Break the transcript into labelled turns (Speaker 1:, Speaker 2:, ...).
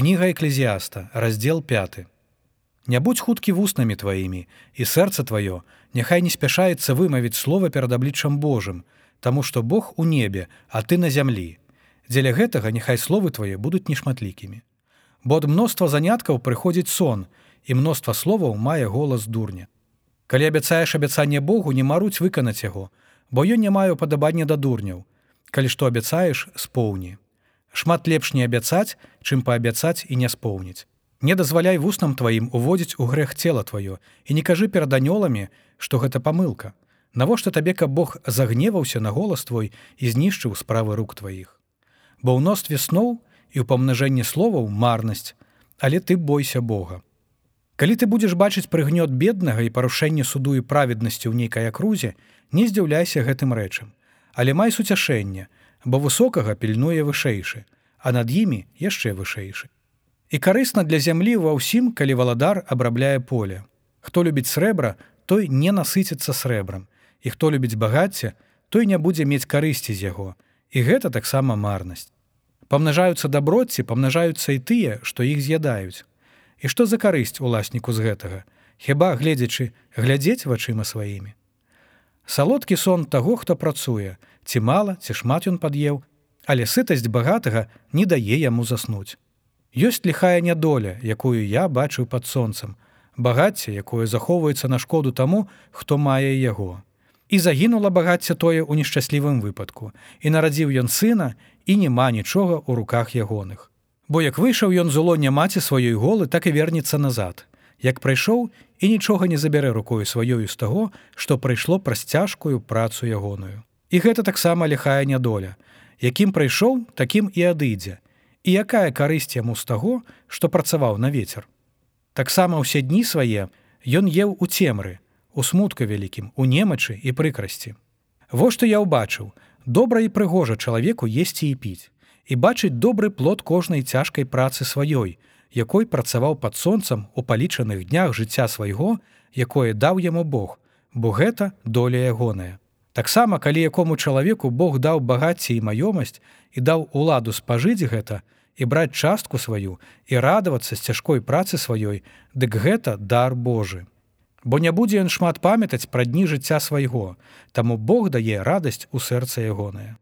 Speaker 1: Кніга эклезіаста, раздзел 5. Не будь хуткі вуснамі тваімі, і сэрца тваё, няхай не спяшаецца вымавіць слова перад абліччам Божым, Таму што Бог у небе, а ты на зямлі. Дзеля гэтага няхай словы твае будуць нешматлікімі. Бо ад мноства заняткаў прыходзіць сон, і мноства словаў мае голас дурня. Калі абяцаеш абяцанне Богу, не маруць выканаць яго, бо ён не маю падабання да дурняў. Калі што абяцаеш, споўні. Шмат лепш не абяцаць, чым паабяцаць і не споўніць. Не дазваляй вуснам тваім уводзіць у грэх цела тваё і не кажы перад анёламі, што гэта памылка. Навошта табе, каб Бог загневаўся на голас твой і знішчыў справы рук тваіх. Бо ў ностве сноў і ў памнажэнні словаў марнасць, але ты бойся Бога. Калі ты будзеш бачыць прыгнёт беднага і парушэнне суду і праведнасці ў нейкай акрузе, не здзіўляйся гэтым рэчам, але май суцяшэнне, бо высокага пільнуе вышэйшы, а над імі яшчэ вышэйшы. І карысна для зямлі ва ўсім, калі валадар абрабляе поле. Хто любіць срэбра, той не насыціцца срэбрам. І хто любіць багацце, той не будзе мець карысці з яго. І гэта таксама марнасць. Памнажаюцца даброці, памнажаюцца і тыя, што іх з'ядаюць. І што за карысць уласніку з гэтага, Хіба гледзячы глядзець вачыма сваімі. Салодкі сон таго, хто працуе, ці мала ці шмат ён пад'еў, але сытасць багатага не дае яму заснуць. Ёсць ліхая нядоля, якую я бачыў пад сонцам, багацце, якое захоўваецца на шкоду таму, хто мае яго. І загінула багацце тое ў нешчаслівым выпадку, і нарадзіў ён сына і няма нічога ў руках ягоных. Бо як выйшаў ён з улоня маці сваёй голы, так і вернецца назад. Як прайшоў і нічога не забярэ рукою сваёю з таго, што прайшло праз цяжкую працу ягоную. І гэта таксама ліхая нядоля. Якім прыйшоў, такім і адыдзе. І якая карысць яму з таго, што працаваў на вецер. Таксама ўсе дні свае ён еў у цемры, у смутка вялікім, у немачы і прыкрасці. Во што я ўбачыў, добра і прыгожа чалавеку есці і піць, і бачыць добры плод кожнай цяжкай працы сваёй, якой працаваў пад сонцам у палічаных днях жыцця свайго, якое даў яму Бог, бо гэта доля ягоная. Таксама, калі якому чалавеку Бог даў багацце і маёмасць і даў уладу спажыць гэта і браць частку сваю і радавацца з цяжкой працы сваёй, дык гэта дар Божы. Бо не будзе ён шмат памятаць пра дні жыцця свайго, таму Бог дае радасць у сэрца ягонае.